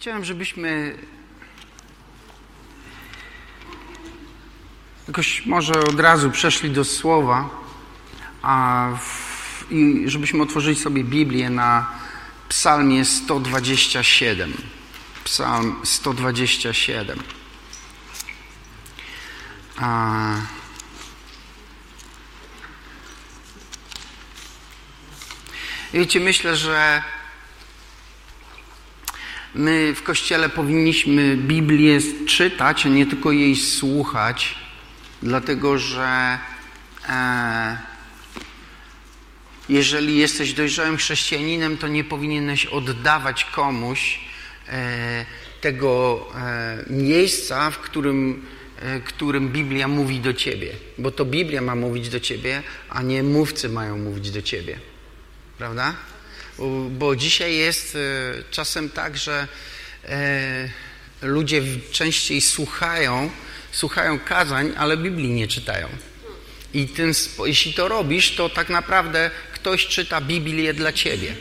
Chciałem, żebyśmy jakoś może od razu przeszli do słowa, a w, i żebyśmy otworzyli sobie Biblię na Psalmie 127. Psalm 127. A... Wiecie, myślę, że my w Kościele powinniśmy Biblię czytać, a nie tylko jej słuchać, dlatego że e, jeżeli jesteś dojrzałym chrześcijaninem, to nie powinieneś oddawać komuś e, tego e, miejsca, w którym, e, którym Biblia mówi do ciebie. Bo to Biblia ma mówić do ciebie, a nie mówcy mają mówić do ciebie. Prawda? Bo, dzisiaj jest e, czasem tak, że e, ludzie częściej słuchają, słuchają kazań, ale Biblii nie czytają. I tym, jeśli to robisz, to tak naprawdę ktoś czyta Biblię dla ciebie.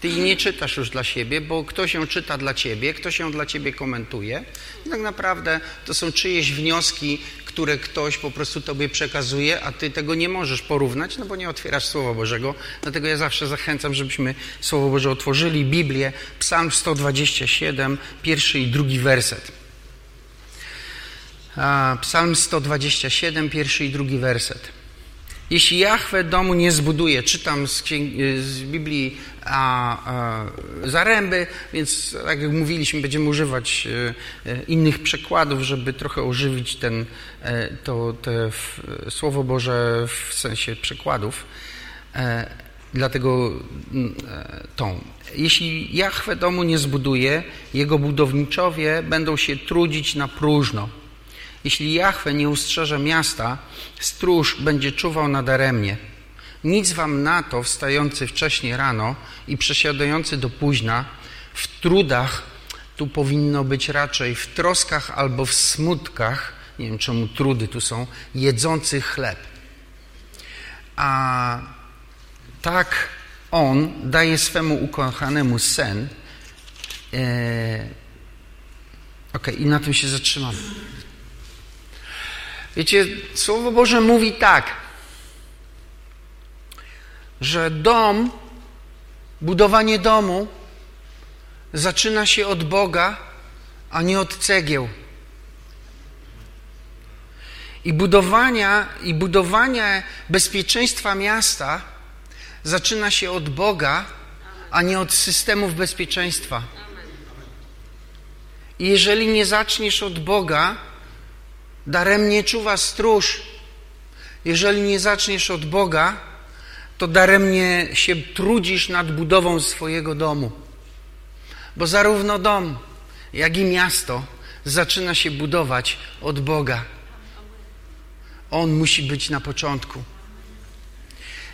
Ty jej nie czytasz już dla siebie, bo ktoś ją czyta dla ciebie, ktoś ją dla ciebie komentuje. I tak naprawdę to są czyjeś wnioski, które ktoś po prostu tobie przekazuje, a ty tego nie możesz porównać, no bo nie otwierasz Słowa Bożego. Dlatego ja zawsze zachęcam, żebyśmy Słowo Boże otworzyli, Biblię, Psalm 127, pierwszy i drugi werset. Psalm 127, pierwszy i drugi werset. Jeśli Jahwe domu nie zbuduje, czytam z, z Biblii a, a, Zaręby, więc tak jak mówiliśmy, będziemy używać e, e, innych przekładów, żeby trochę ożywić ten, e, to, te w, Słowo Boże w sensie przekładów. E, dlatego e, tą. Jeśli Jahwe domu nie zbuduje, jego budowniczowie będą się trudzić na próżno. Jeśli Jahwe nie ustrzeże miasta, stróż będzie czuwał nadaremnie. Nic wam na to, wstający wcześnie rano i przesiadający do późna, w trudach, tu powinno być raczej w troskach albo w smutkach, nie wiem czemu trudy tu są, jedzący chleb. A tak on daje swemu ukochanemu sen. Eee, ok, i na tym się zatrzymamy. Wiecie, Słowo Boże mówi tak, że dom, budowanie domu zaczyna się od Boga, a nie od cegieł. I budowania, i budowanie bezpieczeństwa miasta zaczyna się od Boga, a nie od systemów bezpieczeństwa. I jeżeli nie zaczniesz od Boga, daremnie czuwa stróż. Jeżeli nie zaczniesz od Boga, to daremnie się trudzisz nad budową swojego domu. Bo zarówno dom, jak i miasto zaczyna się budować od Boga. On musi być na początku.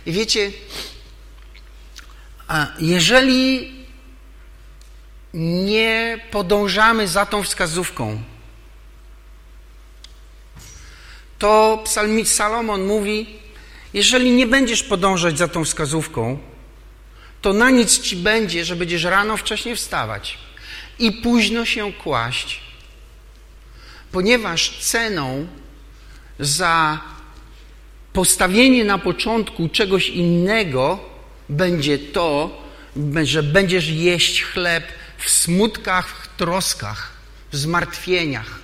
I wiecie, jeżeli nie podążamy za tą wskazówką, to psalmist Salomon mówi, jeżeli nie będziesz podążać za tą wskazówką, to na nic ci będzie, że będziesz rano wcześnie wstawać i późno się kłaść, ponieważ ceną za postawienie na początku czegoś innego będzie to, że będziesz jeść chleb w smutkach, w troskach, w zmartwieniach.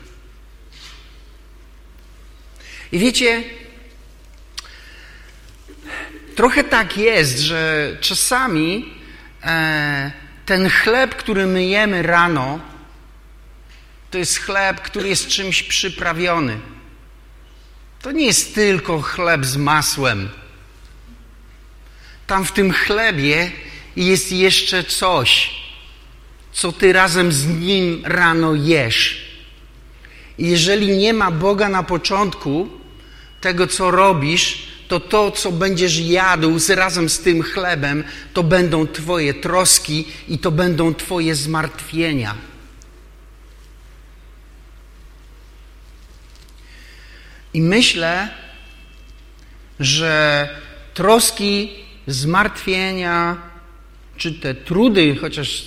I wiecie, trochę tak jest, że czasami e, ten chleb, który my jemy rano, to jest chleb, który jest czymś przyprawiony. To nie jest tylko chleb z masłem. Tam w tym chlebie jest jeszcze coś, co ty razem z nim rano jesz. Jeżeli nie ma Boga na początku, tego, co robisz, to to, co będziesz jadł z, razem z tym chlebem, to będą Twoje troski i to będą Twoje zmartwienia. I myślę, że troski, zmartwienia, czy te trudy, chociaż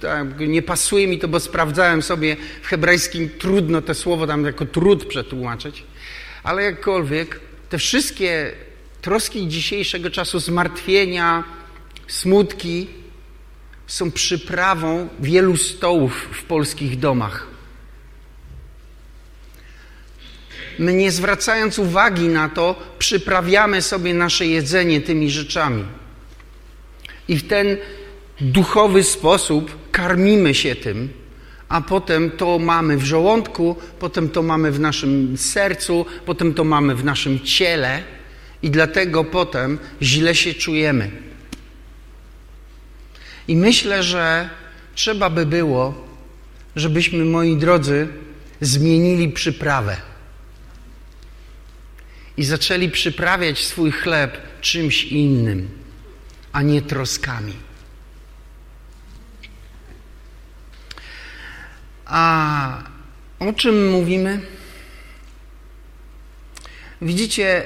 tak, nie pasuje mi to, bo sprawdzałem sobie w hebrajskim trudno to słowo tam jako trud przetłumaczyć, ale jakkolwiek, te wszystkie troski dzisiejszego czasu, zmartwienia, smutki są przyprawą wielu stołów w polskich domach. My nie zwracając uwagi na to, przyprawiamy sobie nasze jedzenie tymi rzeczami. I w ten duchowy sposób karmimy się tym, a potem to mamy w żołądku, potem to mamy w naszym sercu, potem to mamy w naszym ciele i dlatego potem źle się czujemy. I myślę, że trzeba by było, żebyśmy, moi drodzy, zmienili przyprawę i zaczęli przyprawiać swój chleb czymś innym, a nie troskami. A o czym mówimy? Widzicie,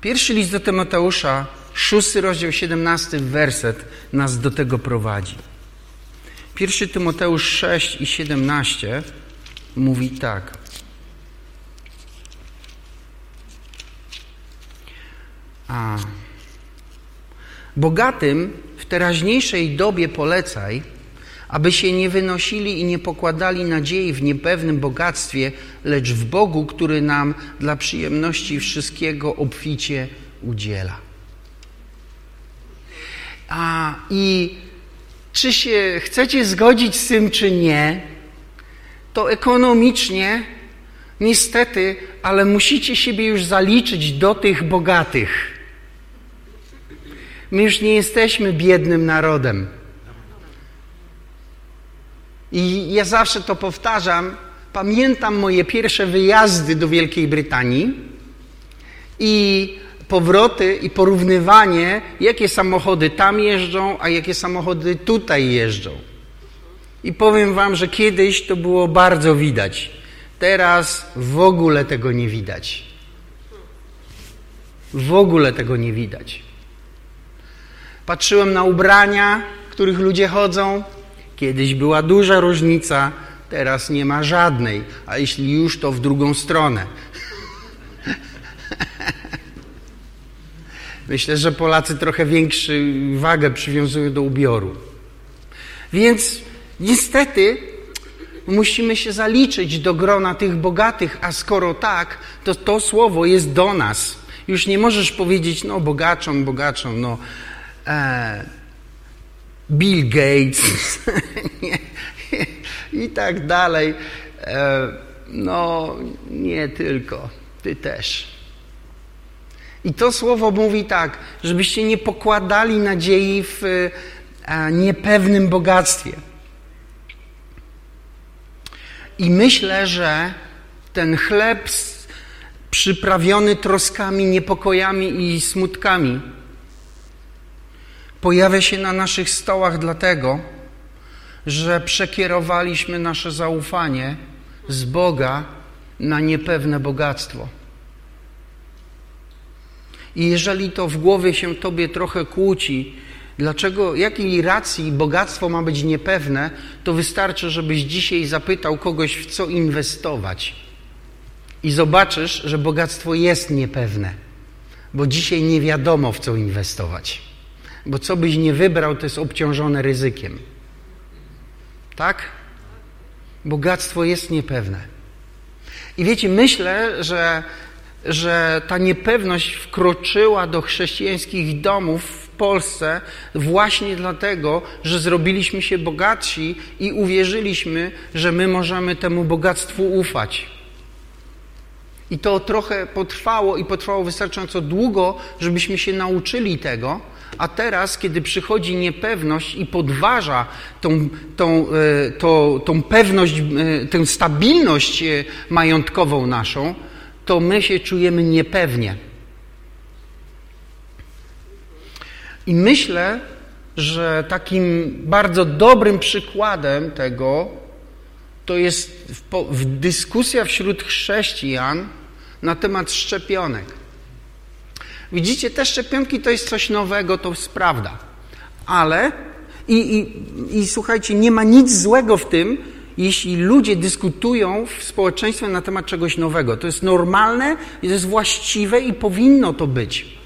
pierwszy list do Tymoteusza, szósty rozdział, siedemnasty werset nas do tego prowadzi. Pierwszy Tymoteusz 6 i 17 mówi tak. A. Bogatym w teraźniejszej dobie polecaj, aby się nie wynosili i nie pokładali nadziei w niepewnym bogactwie, lecz w Bogu, który nam dla przyjemności wszystkiego obficie udziela. A i czy się chcecie zgodzić z tym, czy nie, to ekonomicznie niestety, ale musicie siebie już zaliczyć do tych bogatych. My już nie jesteśmy biednym narodem. I ja zawsze to powtarzam. Pamiętam moje pierwsze wyjazdy do Wielkiej Brytanii i powroty i porównywanie, jakie samochody tam jeżdżą, a jakie samochody tutaj jeżdżą. I powiem Wam, że kiedyś to było bardzo widać. Teraz w ogóle tego nie widać. W ogóle tego nie widać. Patrzyłem na ubrania, w których ludzie chodzą. Kiedyś była duża różnica, teraz nie ma żadnej, a jeśli już, to w drugą stronę. Myślę, że Polacy trochę większą wagę przywiązują do ubioru. Więc niestety musimy się zaliczyć do grona tych bogatych, a skoro tak, to to słowo jest do nas. Już nie możesz powiedzieć, no bogaczom, bogaczom, no e, Bill Gates i tak dalej. E, no nie tylko, ty też. I to słowo mówi tak, żebyście nie pokładali nadziei w e, niepewnym bogactwie. I myślę, że ten chleb przyprawiony troskami, niepokojami i smutkami pojawia się na naszych stołach dlatego, że przekierowaliśmy nasze zaufanie z Boga na niepewne bogactwo. I jeżeli to w głowie się tobie trochę kłóci, dlaczego, jakiej racji bogactwo ma być niepewne, to wystarczy, żebyś dzisiaj zapytał kogoś, w co inwestować. I zobaczysz, że bogactwo jest niepewne, bo dzisiaj nie wiadomo, w co inwestować. Bo co byś nie wybrał, to jest obciążone ryzykiem. Tak? Bogactwo jest niepewne. I wiecie, myślę, że że ta niepewność wkroczyła do chrześcijańskich domów w Polsce właśnie dlatego, że zrobiliśmy się bogatsi i uwierzyliśmy, że my możemy temu bogactwu ufać. I to trochę potrwało i potrwało wystarczająco długo, żebyśmy się nauczyli tego, a teraz, kiedy przychodzi niepewność i podważa tą, tą, e, tą, tą pewność, e, tę stabilność e, majątkową naszą, to my się czujemy niepewnie. I myślę, że takim bardzo dobrym przykładem tego to jest dyskusja wśród chrześcijan na temat szczepionek. Widzicie, te szczepionki to jest coś nowego, to jest prawda. ale i, i, i słuchajcie, nie ma nic złego w tym, jeśli ludzie dyskutują w społeczeństwie na temat czegoś nowego. To jest normalne, to jest właściwe i powinno to być.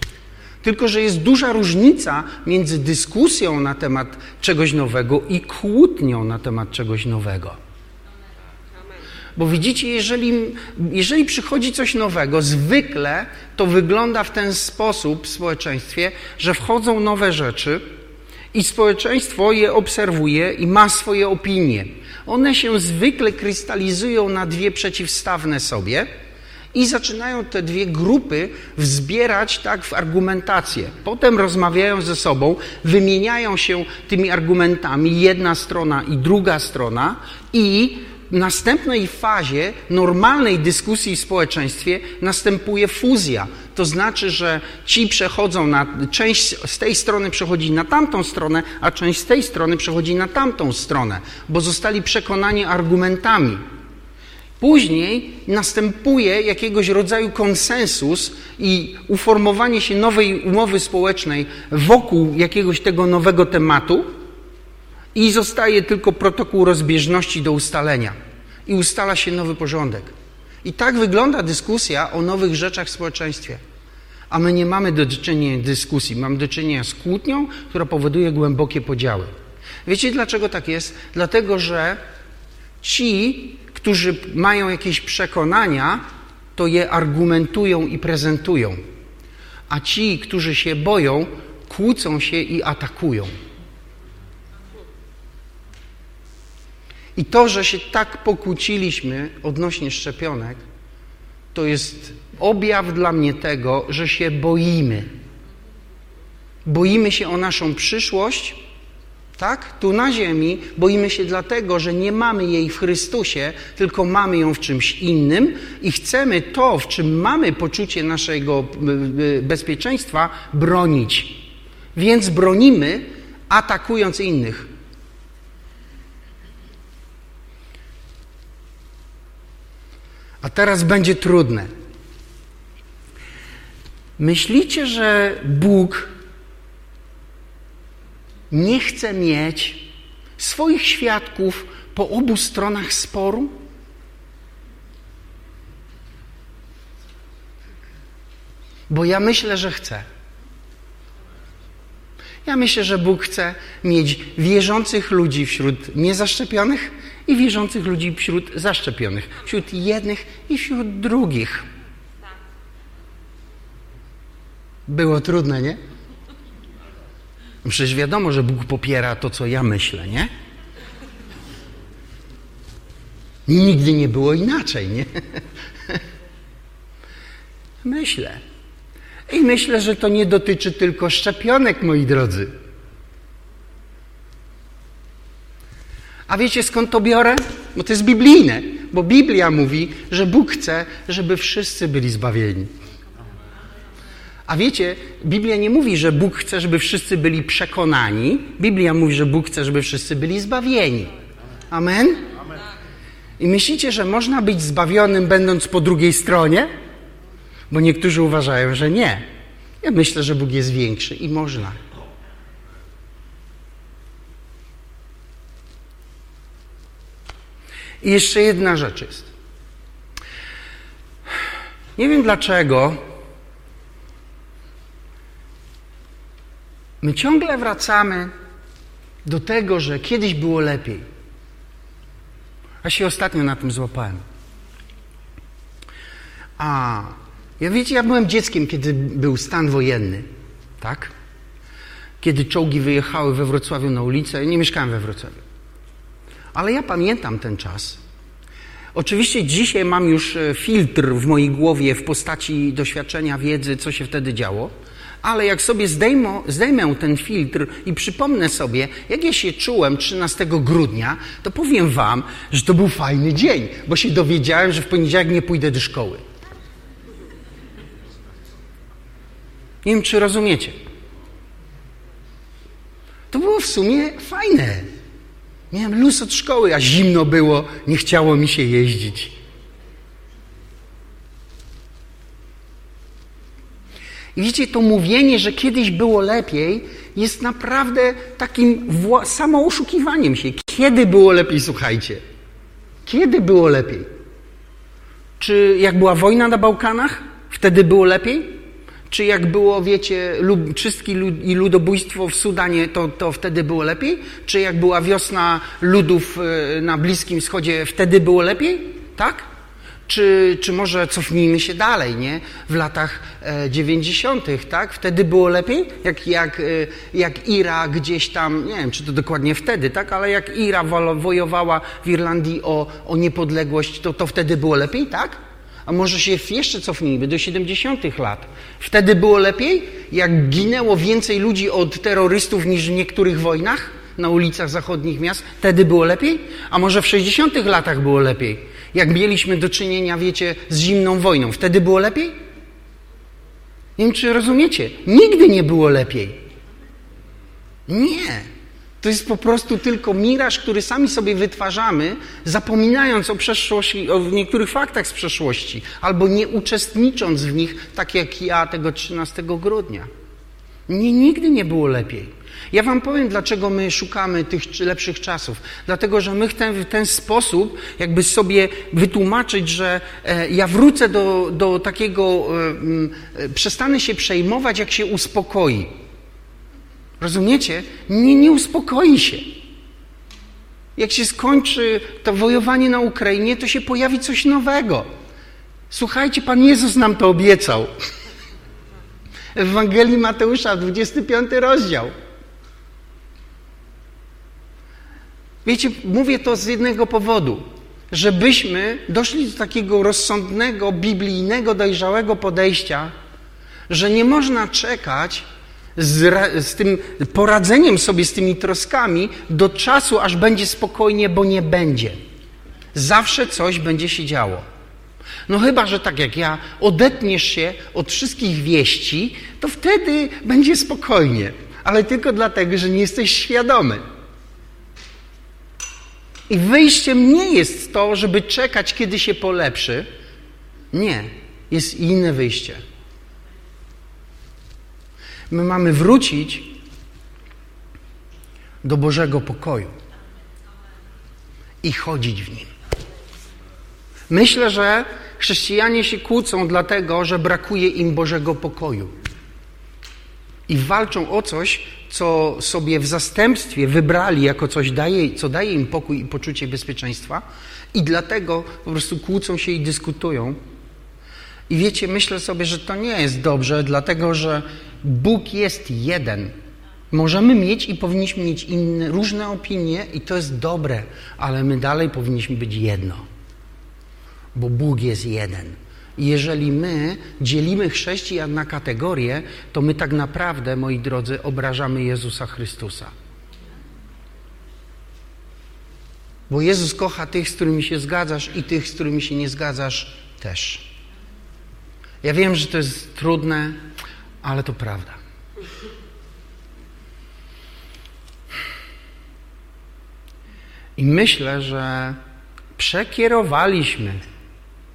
Tylko, że jest duża różnica między dyskusją na temat czegoś nowego i kłótnią na temat czegoś nowego. Bo widzicie, jeżeli, jeżeli przychodzi coś nowego, zwykle to wygląda w ten sposób w społeczeństwie, że wchodzą nowe rzeczy i społeczeństwo je obserwuje i ma swoje opinie. One się zwykle krystalizują na dwie przeciwstawne sobie i zaczynają te dwie grupy wzbierać tak w argumentację. Potem rozmawiają ze sobą, wymieniają się tymi argumentami jedna strona i druga strona i następnej fazie normalnej dyskusji w społeczeństwie następuje fuzja. To znaczy, że ci przechodzą na, część z tej strony przechodzi na tamtą stronę, a część z tej strony przechodzi na tamtą stronę, bo zostali przekonani argumentami. Później następuje jakiegoś rodzaju konsensus i uformowanie się nowej umowy społecznej wokół jakiegoś tego nowego tematu i zostaje tylko protokół rozbieżności do ustalenia i ustala się nowy porządek. I tak wygląda dyskusja o nowych rzeczach w społeczeństwie. A my nie mamy do czynienia dyskusji, mamy do czynienia z kłótnią, która powoduje głębokie podziały. Wiecie dlaczego tak jest? Dlatego, że ci, którzy mają jakieś przekonania, to je argumentują i prezentują. A ci, którzy się boją, kłócą się i atakują. I to, że się tak pokłóciliśmy odnośnie szczepionek, to jest objaw dla mnie tego, że się boimy. Boimy się o naszą przyszłość, tak? Tu na ziemi boimy się dlatego, że nie mamy jej w Chrystusie, tylko mamy ją w czymś innym i chcemy to, w czym mamy poczucie naszego y, y, bezpieczeństwa, bronić. Więc bronimy, atakując innych. A teraz będzie trudne. Myślicie, że Bóg nie chce mieć swoich świadków po obu stronach sporu? Bo ja myślę, że chce. Ja myślę, że Bóg chce mieć wierzących ludzi wśród niezaszczepionych i wierzących ludzi wśród zaszczepionych, wśród jednych i wśród drugich. Było trudne, nie? Przecież wiadomo, że Bóg popiera to, co ja myślę, nie? Nigdy nie było inaczej, nie? Myślę. I myślę, że to nie dotyczy tylko szczepionek, moi drodzy. A wiecie skąd to biorę? Bo to jest biblijne. Bo Biblia mówi, że Bóg chce, żeby wszyscy byli zbawieni. A wiecie, Biblia nie mówi, że Bóg chce, żeby wszyscy byli przekonani. Biblia mówi, że Bóg chce, żeby wszyscy byli zbawieni. Amen? I myślicie, że można być zbawionym, będąc po drugiej stronie? Bo niektórzy uważają, że nie. Ja myślę, że Bóg jest większy i można. I jeszcze jedna rzecz jest. Nie wiem dlaczego my ciągle wracamy do tego, że kiedyś było lepiej. Ja się ostatnio na tym złapałem. A, ja wiecie, ja byłem dzieckiem, kiedy był stan wojenny, tak? Kiedy czołgi wyjechały we Wrocławiu na ulicę. Ja nie mieszkałem we Wrocławiu. Ale ja pamiętam ten czas. Oczywiście dzisiaj mam już e, filtr w mojej głowie w postaci doświadczenia, wiedzy, co się wtedy działo, ale jak sobie zdejmę, zdejmę ten filtr i przypomnę sobie, jak ja się czułem 13 grudnia, to powiem Wam, że to był fajny dzień, bo się dowiedziałem, że w poniedziałek nie pójdę do szkoły. Nie wiem, czy rozumiecie. To było w sumie fajne. Miałem luz od szkoły, a zimno było, nie chciało mi się jeździć. I widzicie, to mówienie, że kiedyś było lepiej, jest naprawdę takim samooszukiwaniem się. Kiedy było lepiej, słuchajcie? Kiedy było lepiej? Czy jak była wojna na Bałkanach, wtedy było lepiej? Czy jak było, wiecie, lub, czystki lud, i ludobójstwo w Sudanie, to, to wtedy było lepiej? Czy jak była wiosna ludów e, na Bliskim Wschodzie, wtedy było lepiej? Tak? Czy, czy może cofnijmy się dalej, nie? W latach e, 90., tak? Wtedy było lepiej? Jak, jak, e, jak Ira gdzieś tam, nie wiem, czy to dokładnie wtedy, tak? Ale jak Ira wojowała w Irlandii o, o niepodległość, to, to wtedy było lepiej, tak? A może się jeszcze cofnijmy do 70. lat. Wtedy było lepiej, jak ginęło więcej ludzi od terrorystów niż w niektórych wojnach na ulicach zachodnich miast. Wtedy było lepiej? A może w 60. latach było lepiej? Jak mieliśmy do czynienia, wiecie, z zimną wojną. Wtedy było lepiej? Nie wiem, czy rozumiecie. Nigdy nie było lepiej. Nie. To jest po prostu tylko miraż, który sami sobie wytwarzamy, zapominając o przeszłości, o niektórych faktach z przeszłości, albo nie uczestnicząc w nich, tak jak ja tego 13 grudnia. Nie, nigdy nie było lepiej. Ja Wam powiem, dlaczego my szukamy tych lepszych czasów. Dlatego, że my chcemy w ten sposób jakby sobie wytłumaczyć, że e, ja wrócę do, do takiego, e, przestanę się przejmować, jak się uspokoi. Rozumiecie? Nie, nie uspokoi się. Jak się skończy to wojowanie na Ukrainie, to się pojawi coś nowego. Słuchajcie, Pan Jezus nam to obiecał. W Ewangelii Mateusza, 25 rozdział. Wiecie, mówię to z jednego powodu, żebyśmy doszli do takiego rozsądnego, biblijnego, dojrzałego podejścia, że nie można czekać z, z, tym poradzeniem sobie z tymi troskami do czasu, aż będzie spokojnie, bo nie będzie. Zawsze coś będzie się działo. No chyba, że tak jak ja, odetniesz się od wszystkich wieści, to wtedy będzie spokojnie. Ale tylko dlatego, że nie jesteś świadomy. I wyjściem nie jest to, żeby czekać, kiedy się polepszy. Nie. Jest inne wyjście. My mamy wrócić do Bożego pokoju i chodzić w nim. Myślę, że chrześcijanie się kłócą dlatego, że brakuje im Bożego pokoju. I walczą o coś, co sobie w zastępstwie wybrali jako coś, daje, co daje im pokój i poczucie bezpieczeństwa, i dlatego po prostu kłócą się i dyskutują. I wiecie, myślę sobie, że to nie jest dobrze, dlatego że Bóg jest jeden. Możemy mieć i powinniśmy mieć inne, różne opinie, i to jest dobre, ale my dalej powinniśmy być jedno, bo Bóg jest jeden. Jeżeli my dzielimy chrześcijan na kategorie, to my tak naprawdę, moi drodzy, obrażamy Jezusa Chrystusa. Bo Jezus kocha tych, z którymi się zgadzasz, i tych, z którymi się nie zgadzasz, też. Ja wiem, że to jest trudne, ale to prawda. I myślę, że przekierowaliśmy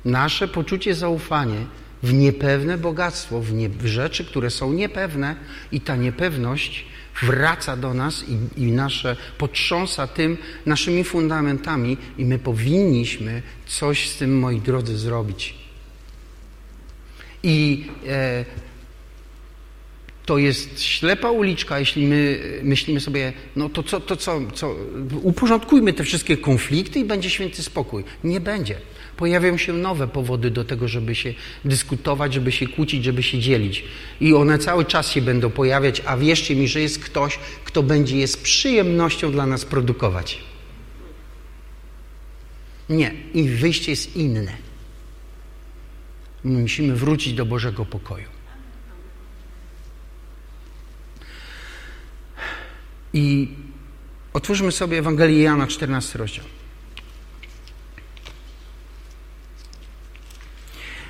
nasze poczucie zaufania w niepewne bogactwo, w, nie, w, rzeczy, które są niepewne, i ta niepewność wraca do nas i, i nasze potrząsa tym naszymi fundamentami, i my powinniśmy coś z tym, moi drodzy, zrobić. I e, to jest ślepa uliczka, jeśli my myślimy sobie, no to co, to co, co, uporządkujmy te wszystkie konflikty i będzie święty spokój. Nie będzie. Pojawią się nowe powody do tego, żeby się dyskutować, żeby się kłócić, żeby się dzielić. I one cały czas się będą pojawiać, a wierzcie mi, że jest ktoś, kto będzie je z przyjemnością dla nas produkować. Nie. I wyjście jest inne. Musimy wrócić do Bożego pokoju. I otwórzmy sobie Ewangelię Jana, 14 rozdział.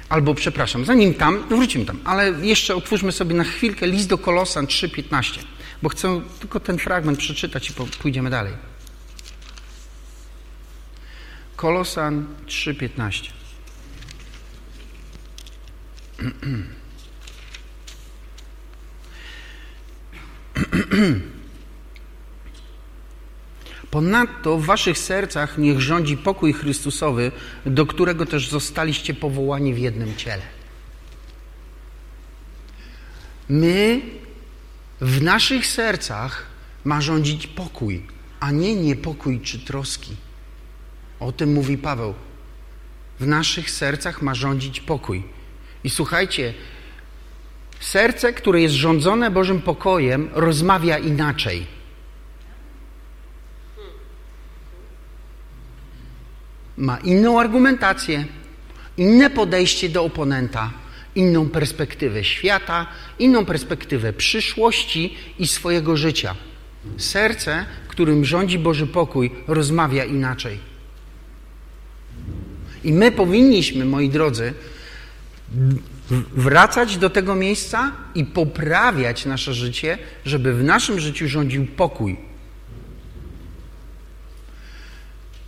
Albo, przepraszam, zanim tam, no wrócimy tam, ale jeszcze otwórzmy sobie na chwilkę list do Kolosan 3,15, bo chcę tylko ten fragment przeczytać i pójdziemy dalej. Kolosan 3,15. Ponadto w waszych sercach niech rządzi pokój Chrystusowy, do którego też zostaliście powołani w jednym ciele. My w naszych sercach ma rządzić pokój, a nie niepokój czy troski. O tym mówi Paweł. W naszych sercach ma rządzić pokój. I słuchajcie, serce, które jest rządzone Bożym pokojem, rozmawia inaczej. Ma inną argumentację, inne podejście do oponenta, inną perspektywę świata, inną perspektywę przyszłości i swojego życia. Serce, którym rządzi Boży pokój, rozmawia inaczej. I my powinniśmy, moi drodzy, wracać do tego miejsca i poprawiać nasze życie, żeby w naszym życiu rządził pokój,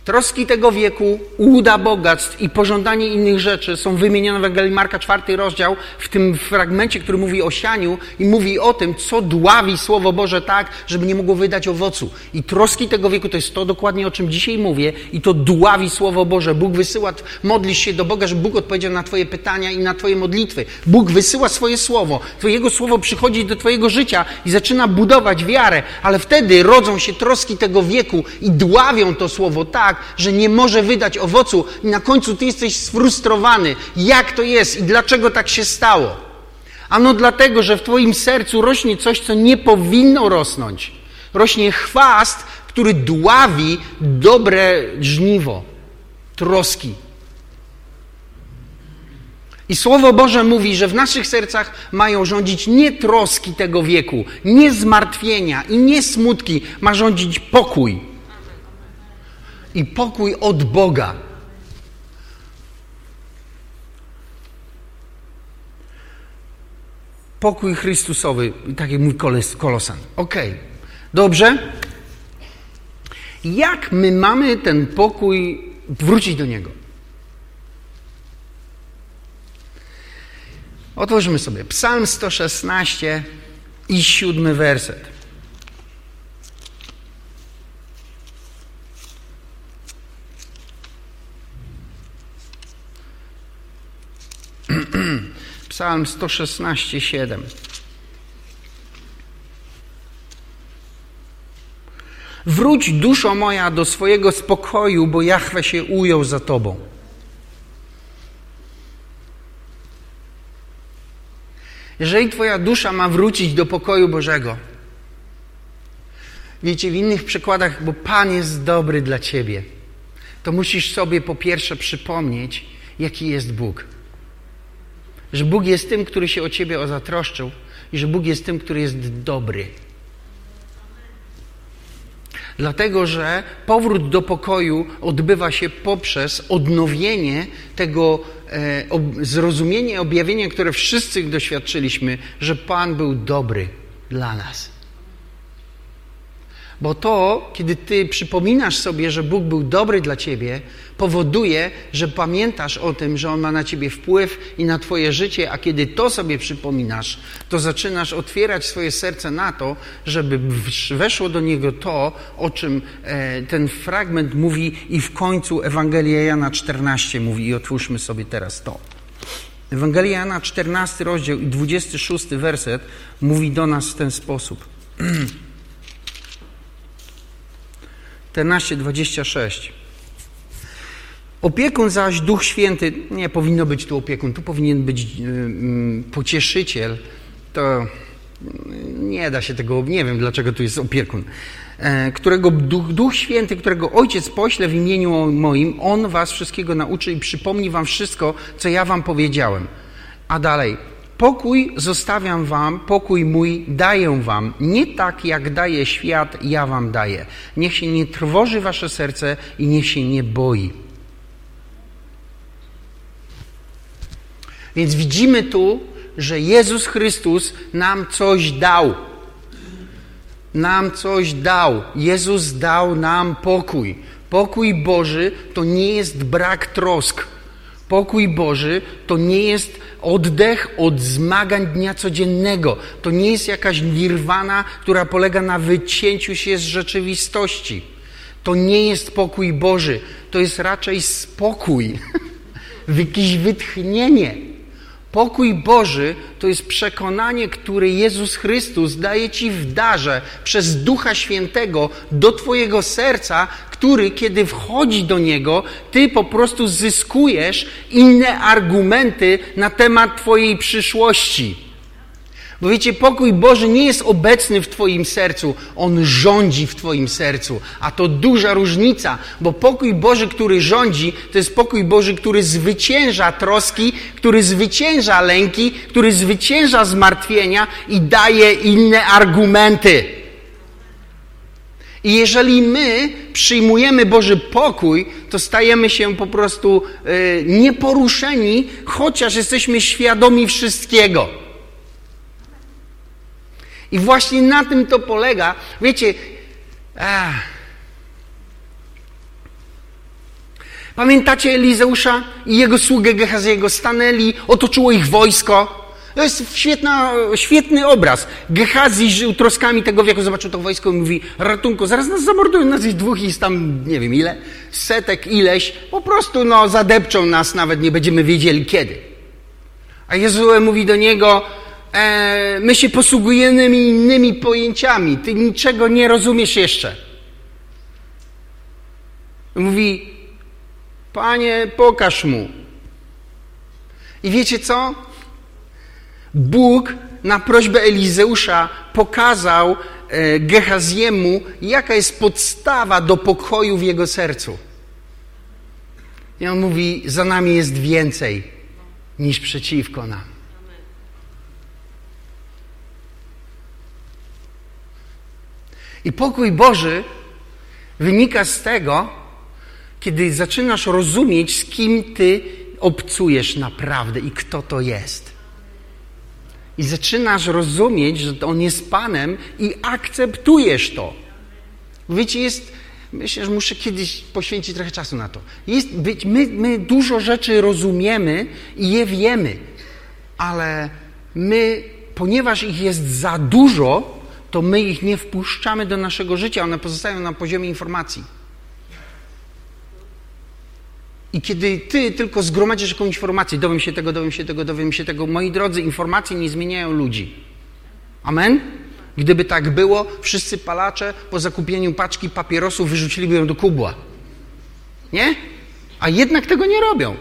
Troski tego wieku, ułuda bogactw i pożądanie innych rzeczy są wymienione w Ewangelii Marka, czwarty rozdział, w tym fragmencie, który mówi o sianiu i mówi o tym, co dławi Słowo Boże tak, żeby nie mogło wydać owocu. I troski tego wieku to jest to dokładnie, o czym dzisiaj mówię i to dławi Słowo Boże. Bóg wysyła, modlisz się do Boga, żeby Bóg odpowiedział na Twoje pytania i na Twoje modlitwy. Bóg wysyła swoje Słowo. Twojego Słowo przychodzi do Twojego życia i zaczyna budować wiarę, ale wtedy rodzą się troski tego wieku i dławią to Słowo tak, że nie może wydać owocu i na końcu ty jesteś sfrustrowany. Jak to jest i dlaczego tak się stało? Ano dlatego, że w twoim sercu rośnie coś, co nie powinno rosnąć. Rośnie chwast, który dławi dobre żniwo, troski. I Słowo Boże mówi, że w naszych sercach mają rządzić nie troski tego wieku, nie zmartwienia i nie smutki, ma rządzić pokój i pokój od Boga. Pokój Chrystusowy, tak jak mój kolosan. Ok, dobrze? Jak my mamy ten pokój wrócić do niego? Otworzymy sobie Psalm 116 i siódmy werset. Psalm 116, 7. Wróć duszo moja do swojego spokoju, bo Jachwę się ujął za tobą. Jeżeli twoja dusza ma wrócić do pokoju Bożego, wiecie, w innych przykładach, bo Pan jest dobry dla ciebie, to musisz sobie po pierwsze przypomnieć, jaki jest Bóg że Bóg jest tym, który się o ciebie zatroszczył i że Bóg jest tym, który jest dobry. Dlatego, że powrót do pokoju odbywa się poprzez odnowienie tego e, ob, zrozumienie, objawienie, które wszyscy doświadczyliśmy, że Pan był dobry dla nas. Bo to, kiedy ty przypominasz sobie, że Bóg był dobry dla ciebie, powoduje, że pamiętasz o tym, że On ma na ciebie wpływ i na twoje życie, a kiedy to sobie przypominasz, to zaczynasz otwierać swoje serce na to, żeby weszło do niego to, o czym e, ten fragment mówi i w końcu Ewangelia Jana 14 mówi i otwórzmy sobie teraz to. Ewangelia Jana 14 rozdział i 26 werset mówi do nas w ten sposób. 14:26. Opiekun zaś Duch Święty, nie powinno być tu opiekun, tu powinien być yy, pocieszyciel. To nie da się tego, nie wiem dlaczego tu jest opiekun. E, którego Duch, Duch Święty, którego Ojciec pośle w imieniu moim, On was wszystkiego nauczy i przypomni wam wszystko, co ja wam powiedziałem. A dalej, Pokój zostawiam wam, pokój mój daję wam. Nie tak, jak daje świat, ja wam daję. Niech się nie trwoży wasze serce i niech się nie boi. Więc widzimy tu, że Jezus Chrystus nam coś dał. Nam coś dał. Jezus dał nam pokój. Pokój Boży to nie jest brak trosk. Pokój Boży to nie jest oddech od zmagań dnia codziennego. To nie jest jakaś nirwana, która polega na wycięciu się z rzeczywistości. To nie jest pokój Boży. To jest raczej spokój, jakieś wytchnienie. Pokój Boży to jest przekonanie, które Jezus Chrystus daje Ci w darze przez Ducha Świętego do Twojego serca, który, kiedy wchodzi do niego, Ty po prostu zyskujesz inne argumenty na temat Twojej przyszłości. Bo wiecie, pokój Boży nie jest obecny w Twoim sercu, On rządzi w Twoim sercu. A to duża różnica, bo pokój Boży, który rządzi, to jest pokój Boży, który zwycięża troski, który zwycięża lęki, który zwycięża zmartwienia i daje inne argumenty. I jeżeli my przyjmujemy Boży pokój, to stajemy się po prostu y, nieporuszeni, chociaż jesteśmy świadomi wszystkiego. I właśnie na tym to polega. Wiecie, ach. pamiętacie Elizeusza i jego sługę Gehaziego? Stanęli, otoczyło ich wojsko. To jest świetna, świetny obraz. Gehazi żył troskami tego wieku, zobaczył to wojsko i mówi, ratunku, zaraz nas zamordują, nas jest dwóch i tam, nie wiem ile, setek ileś, po prostu no zadepczą nas, nawet nie będziemy wiedzieli kiedy. A Jezue mówi do niego, e, my się posługujemy innymi pojęciami. Ty niczego nie rozumiesz jeszcze. Mówi, panie, pokaż mu. I wiecie co? Bóg na prośbę Elizeusza pokazał e, Gehaziemu, jaka jest podstawa do pokoju w jego sercu. I on mówi, za nami jest więcej niż przeciwko nam. I pokój Boży wynika z tego, kiedy zaczynasz rozumieć, z kim ty obcujesz naprawdę i kto to jest. I zaczynasz rozumieć, że On jest Panem i akceptujesz to. Wiecie, jest, myślę, że muszę kiedyś poświęcić trochę czasu na to. Jest, my, my dużo rzeczy rozumiemy i je wiemy, ale my, ponieważ ich jest za dużo, to my ich nie wpuszczamy do naszego życia, one pozostają na poziomie informacji. I kiedy ty tylko zgromadzisz jakąś informację, dowiem się tego, dowiem się tego, dowiem się tego, moi drodzy, informacje nie zmieniają ludzi. Amen? Gdyby tak było, wszyscy palacze po zakupieniu paczki papierosów wyrzuciliby ją do kubła. Nie? A jednak tego nie robią.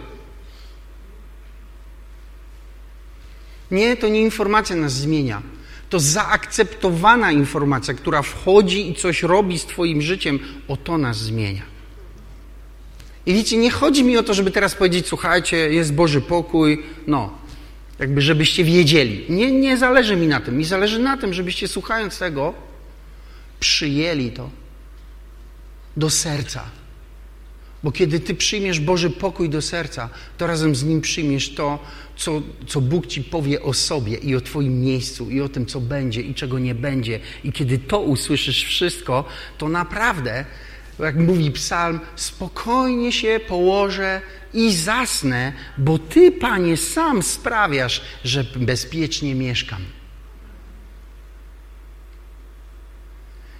Nie, to nie informacja nas zmienia to zaakceptowana informacja, która wchodzi i coś robi z Twoim życiem, o to nas zmienia. I wiecie, nie chodzi mi o to, żeby teraz powiedzieć, słuchajcie, jest Boży pokój, no, jakby żebyście wiedzieli. Nie, nie zależy mi na tym. Mi zależy na tym, żebyście słuchając tego, przyjęli to do serca. Bo kiedy Ty przyjmiesz Boży pokój do serca, to razem z Nim przyjmiesz to, co, co Bóg Ci powie o sobie i o Twoim miejscu i o tym, co będzie i czego nie będzie. I kiedy to usłyszysz wszystko, to naprawdę, jak mówi psalm, spokojnie się położę i zasnę, bo Ty, Panie, sam sprawiasz, że bezpiecznie mieszkam.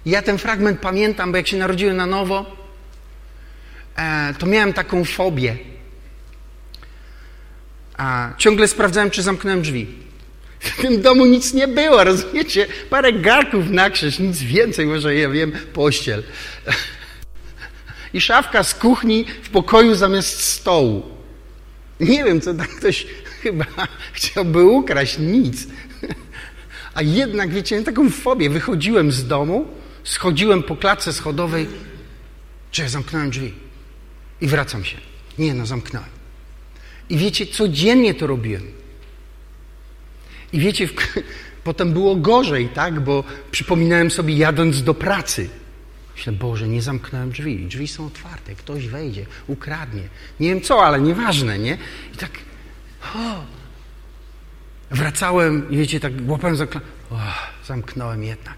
Ja ten fragment pamiętam, bo jak się narodziłem na nowo, E, to miałem taką fobię. A ciągle sprawdzałem, czy zamknąłem drzwi. W tym domu nic nie było, rozumiecie? Parę garków na krzyż, nic więcej, może ja wiem, pościel. I szafka z kuchni w pokoju zamiast stołu. Nie wiem, co tak ktoś chyba chciałby ukraść, nic. A jednak, wiecie, miałem taką fobię. Wychodziłem z domu, schodziłem po klatce schodowej, czy ja zamknąłem drzwi. I wracam się. Nie, no zamknąłem. I wiecie, codziennie to robiłem. I wiecie, w... potem było gorzej, tak? Bo przypominałem sobie jadąc do pracy. Myślę, Boże, nie zamknąłem drzwi. Drzwi są otwarte, ktoś wejdzie, ukradnie. Nie wiem co, ale nieważne, nie? I tak o, wracałem i wiecie, tak łapałem za zamknąłem jednak.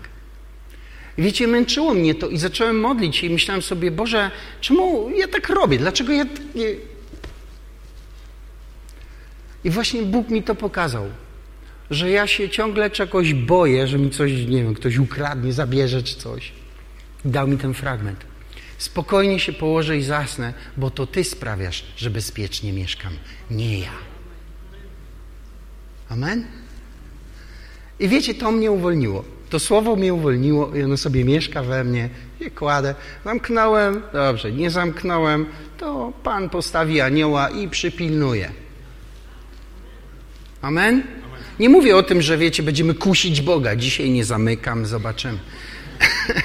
Wiecie, męczyło mnie to i zacząłem modlić i myślałem sobie, Boże, czemu ja tak robię? Dlaczego ja... Nie... I właśnie Bóg mi to pokazał, że ja się ciągle czegoś boję, że mi coś, nie wiem, ktoś ukradnie, zabierze czy coś. Dał mi ten fragment. Spokojnie się położę i zasnę, bo to Ty sprawiasz, że bezpiecznie mieszkam, nie ja. Amen? I wiecie, to mnie uwolniło. To słowo mnie uwolniło i ono sobie mieszka we mnie. Je kładę. Zamknąłem, dobrze, nie zamknąłem, to Pan postawi anioła i przypilnuje. Amen? Nie mówię o tym, że wiecie, będziemy kusić Boga. Dzisiaj nie zamykam, zobaczymy.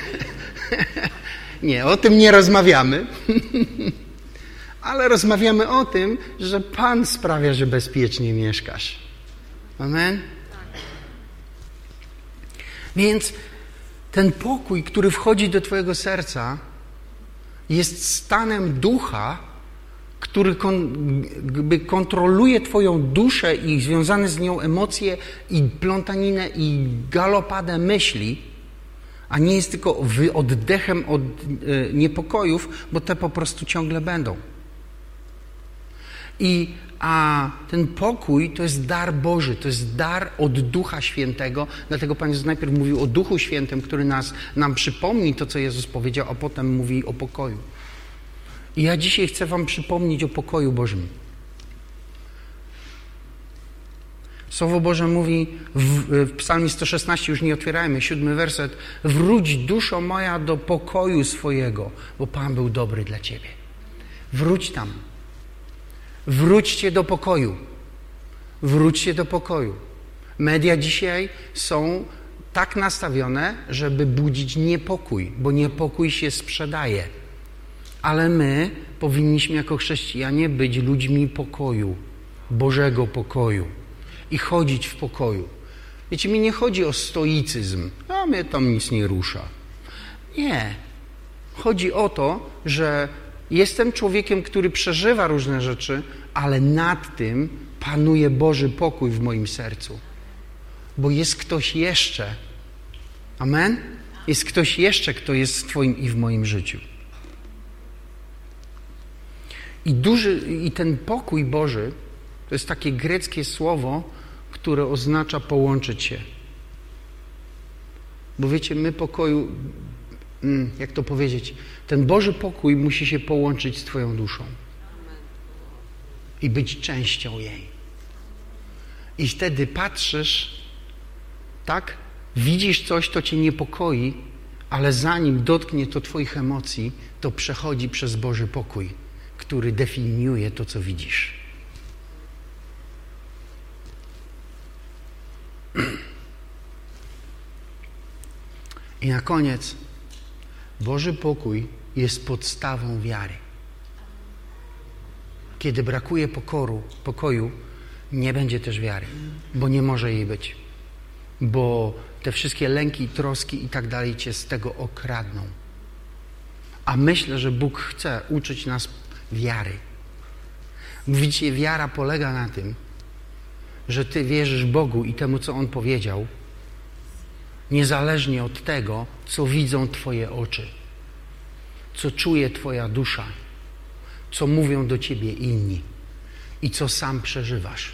nie, o tym nie rozmawiamy. Ale rozmawiamy o tym, że Pan sprawia, że bezpiecznie mieszkasz. Amen? Więc ten pokój, który wchodzi do Twojego serca, jest stanem ducha, który kon, kontroluje Twoją duszę i związane z nią emocje i plątaninę i galopadę myśli, a nie jest tylko oddechem od e, niepokojów, bo te po prostu ciągle będą. I a ten pokój to jest dar Boży, to jest dar od Ducha Świętego. Dlatego Pan Jezus najpierw mówił o Duchu Świętym, który nas, nam przypomni to, co Jezus powiedział, a potem mówi o pokoju. I ja dzisiaj chcę Wam przypomnieć o pokoju Bożym. Słowo Boże mówi w, w Psalmie 116, już nie otwierajmy, siódmy werset. Wróć duszo moja do pokoju swojego, bo Pan był dobry dla Ciebie. Wróć tam. Wróćcie do pokoju. Wróćcie do pokoju. Media dzisiaj są tak nastawione, żeby budzić niepokój, bo niepokój się sprzedaje. Ale my powinniśmy jako chrześcijanie być ludźmi pokoju, Bożego pokoju i chodzić w pokoju. Wiecie, mi nie chodzi o stoicyzm, a mnie tam nic nie rusza. Nie. Chodzi o to, że Jestem człowiekiem, który przeżywa różne rzeczy, ale nad tym panuje Boży pokój w moim sercu. Bo jest ktoś jeszcze. Amen? Jest ktoś jeszcze, kto jest w Twoim i w moim życiu. I, duży, I ten pokój Boży to jest takie greckie słowo, które oznacza połączyć się. Bo wiecie, my pokoju, mm, jak to powiedzieć, ten Boży pokój musi się połączyć z Twoją duszą i być częścią jej. I wtedy patrzysz, tak? Widzisz coś, to Cię niepokoi, ale zanim dotknie to Twoich emocji, to przechodzi przez Boży pokój, który definiuje to, co widzisz. I na koniec Boży pokój jest podstawą wiary. Kiedy brakuje pokoru, pokoju, nie będzie też wiary, bo nie może jej być. Bo te wszystkie lęki, troski i tak dalej cię z tego okradną. A myślę, że Bóg chce uczyć nas wiary. Widzicie, wiara polega na tym, że Ty wierzysz Bogu i temu, co On powiedział, niezależnie od tego, co widzą Twoje oczy, co czuje Twoja dusza, co mówią do Ciebie inni i co sam przeżywasz.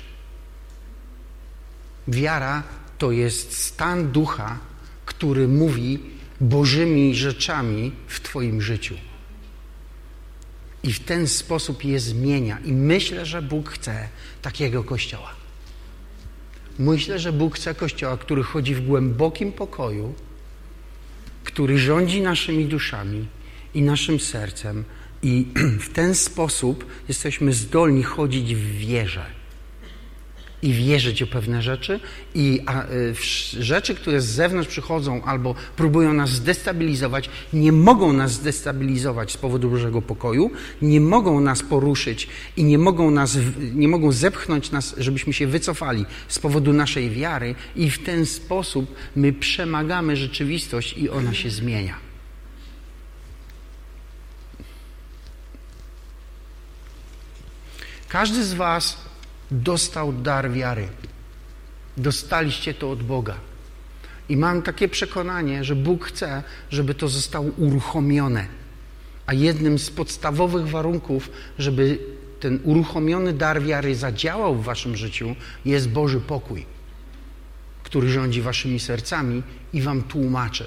Wiara to jest stan ducha, który mówi Bożymi rzeczami w Twoim życiu. I w ten sposób je zmienia. I myślę, że Bóg chce takiego kościoła. Myślę, że Bóg chce kościoła, który chodzi w głębokim pokoju, który rządzi naszymi duszami i naszym sercem, i w ten sposób jesteśmy zdolni chodzić w wierze i wierzyć o pewne rzeczy i a, y, rzeczy, które z zewnątrz przychodzą albo próbują nas zdestabilizować, nie mogą nas zdestabilizować z powodu Bożego pokoju, nie mogą nas poruszyć i nie mogą, nas, nie mogą zepchnąć nas, żebyśmy się wycofali z powodu naszej wiary i w ten sposób my przemagamy rzeczywistość i ona się zmienia. Każdy z Was dostał dar wiary. Dostaliście to od Boga. I mam takie przekonanie, że Bóg chce, żeby to zostało uruchomione. A jednym z podstawowych warunków, żeby ten uruchomiony dar wiary zadziałał w waszym życiu, jest Boży pokój, który rządzi waszymi sercami i wam tłumaczy.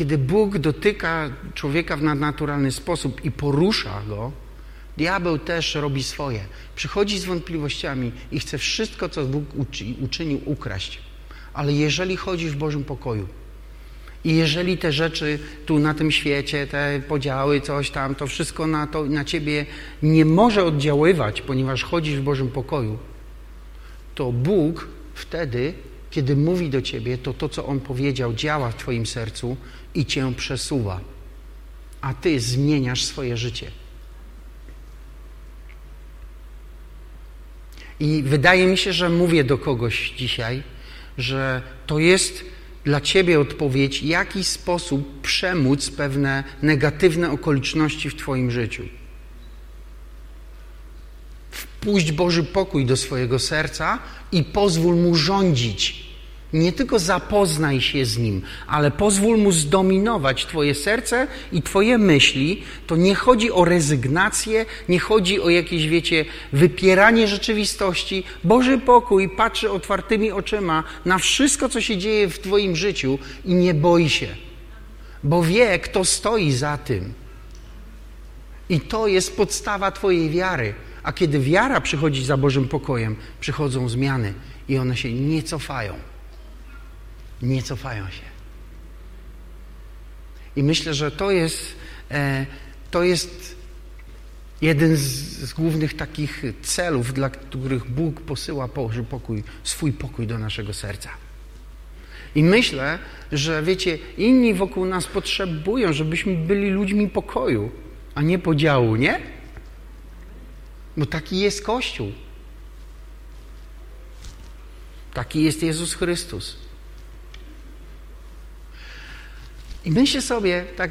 Kiedy Bóg dotyka człowieka w nadnaturalny sposób i porusza go, diabeł też robi swoje. Przychodzi z wątpliwościami i chce wszystko, co Bóg uczynił, ukraść. Ale jeżeli chodzisz w Bożym pokoju i jeżeli te rzeczy tu na tym świecie, te podziały, coś tam, to wszystko na, to, na ciebie nie może oddziaływać, ponieważ chodzisz w Bożym pokoju, to Bóg wtedy kiedy mówi do ciebie, to to, co on powiedział, działa w twoim sercu i cię przesuwa, a ty zmieniasz swoje życie. I wydaje mi się, że mówię do kogoś dzisiaj, że to jest dla ciebie odpowiedź, w jaki sposób przemóc pewne negatywne okoliczności w twoim życiu. Wpuść Boży pokój do swojego serca i pozwól mu rządzić. Nie tylko zapoznaj się z nim, ale pozwól mu zdominować Twoje serce i Twoje myśli. To nie chodzi o rezygnację, nie chodzi o jakieś, wiecie, wypieranie rzeczywistości. Boży pokój patrzy otwartymi oczyma na wszystko, co się dzieje w Twoim życiu i nie boi się, bo wie, kto stoi za tym. I to jest podstawa Twojej wiary. A kiedy wiara przychodzi za Bożym pokojem, przychodzą zmiany i one się nie cofają. Nie cofają się. I myślę, że to jest, e, to jest jeden z, z, głównych takich celów, dla których Bóg posyła pokój, swój pokój do naszego serca. I myślę, że wiecie, inni wokół nas potrzebują, żebyśmy byli ludźmi pokoju, a nie podziału, nie? Bo taki jest Kościół. Taki jest Jezus Chrystus. I myślę sobie, tak,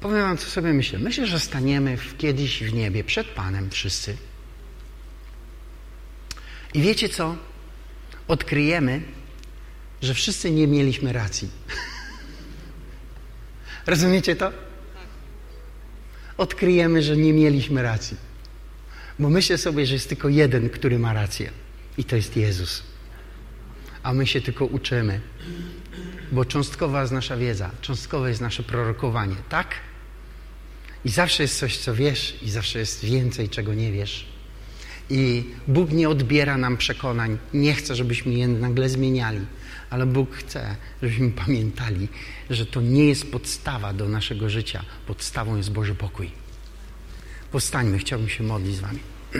powiem wam, co sobie myślę. Myślę, że staniemy w, kiedyś w niebie przed Panem wszyscy. I wiecie co? Odkryjemy, że wszyscy nie mieliśmy racji. Rozumiecie to? odkryjemy, że nie mieliśmy racji. Bo myślę sobie, że jest tylko jeden, który ma rację. I to jest Jezus. A my się tylko uczymy. Bo cząstkowa jest nasza wiedza, cząstkowe jest nasze prorokowanie, tak? I zawsze jest coś, co wiesz, i zawsze jest więcej, czego nie wiesz. I Bóg nie odbiera nam przekonań, nie chce, żebyśmy je nagle zmieniali, ale Bóg chce, żebyśmy pamiętali, że to nie jest podstawa do naszego życia. Podstawą jest Boży pokój. Powstańmy, chciałbym się modlić z Wami.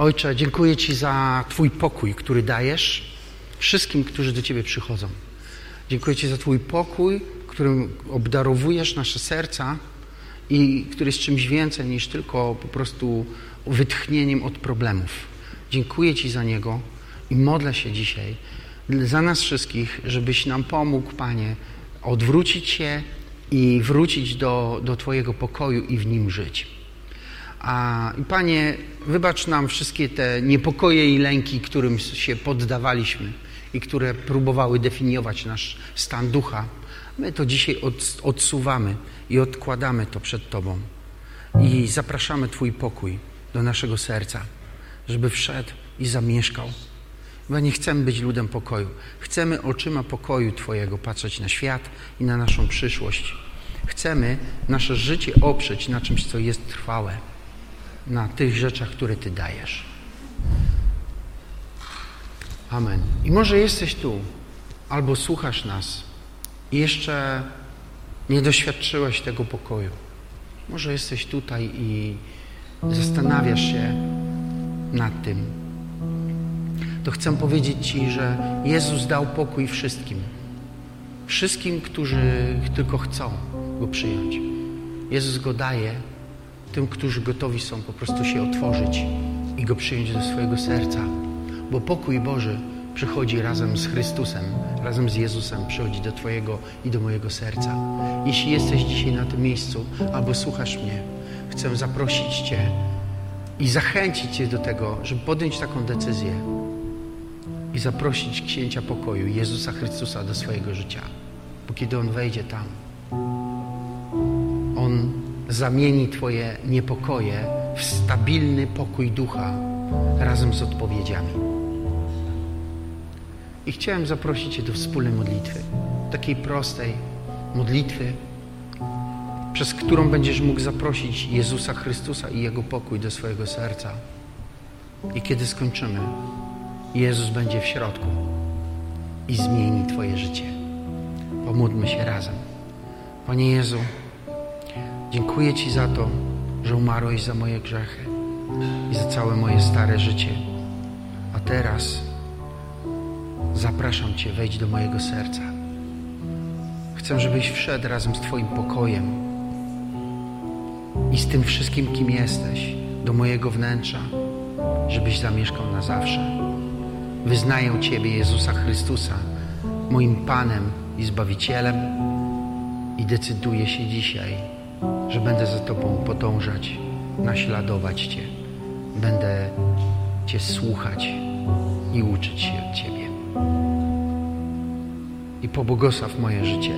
Ojcze, dziękuję Ci za Twój pokój, który dajesz wszystkim, którzy do Ciebie przychodzą. Dziękuję Ci za Twój pokój, którym obdarowujesz nasze serca i który jest czymś więcej niż tylko po prostu wytchnieniem od problemów. Dziękuję Ci za niego i modlę się dzisiaj za nas wszystkich, żebyś nam pomógł, Panie, odwrócić się i wrócić do, do Twojego pokoju i w nim żyć. A Panie, wybacz nam wszystkie te niepokoje i lęki, którym się poddawaliśmy i które próbowały definiować nasz stan ducha. My to dzisiaj od, odsuwamy i odkładamy to przed Tobą. I zapraszamy Twój pokój do naszego serca, żeby wszedł i zamieszkał. Bo nie chcemy być ludem pokoju. Chcemy oczyma pokoju Twojego patrzeć na świat i na naszą przyszłość. Chcemy nasze życie oprzeć na czymś, co jest trwałe, na tych rzeczach, które Ty dajesz. Amen. I może jesteś tu, albo słuchasz nas i jeszcze nie doświadczyłeś tego pokoju. Może jesteś tutaj i zastanawiasz się nad tym. To chcę powiedzieć Ci, że Jezus dał pokój wszystkim. Wszystkim, którzy tylko chcą go przyjąć. Jezus go daje tym, którzy gotowi są po prostu się otworzyć i go przyjąć do swojego serca. Bo pokój Boży przychodzi razem z Chrystusem, razem z Jezusem, przychodzi do Twojego i do mojego serca. Jeśli jesteś dzisiaj na tym miejscu albo słuchasz mnie, chcę zaprosić Cię i zachęcić Cię do tego, żeby podjąć taką decyzję i zaprosić księcia pokoju, Jezusa Chrystusa, do swojego życia. Bo kiedy On wejdzie tam, On zamieni Twoje niepokoje w stabilny pokój ducha razem z odpowiedziami. I chciałem zaprosić Cię do wspólnej modlitwy, takiej prostej modlitwy, przez którą będziesz mógł zaprosić Jezusa Chrystusa i Jego pokój do swojego serca. I kiedy skończymy, Jezus będzie w środku i zmieni Twoje życie. Pomódlmy się razem. Panie Jezu, dziękuję Ci za to, że umarłeś za moje grzechy i za całe moje stare życie. A teraz zapraszam Cię, wejdź do mojego serca. Chcę, żebyś wszedł razem z Twoim pokojem i z tym wszystkim, kim jesteś, do mojego wnętrza, żebyś zamieszkał na zawsze. Wyznaję Ciebie, Jezusa Chrystusa, moim Panem i Zbawicielem i decyduję się dzisiaj, że będę za Tobą podążać, naśladować Cię. Będę Cię słuchać i uczyć się od Ciebie. I pobłogosław moje życie,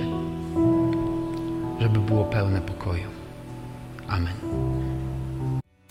żeby było pełne pokoju. Amen.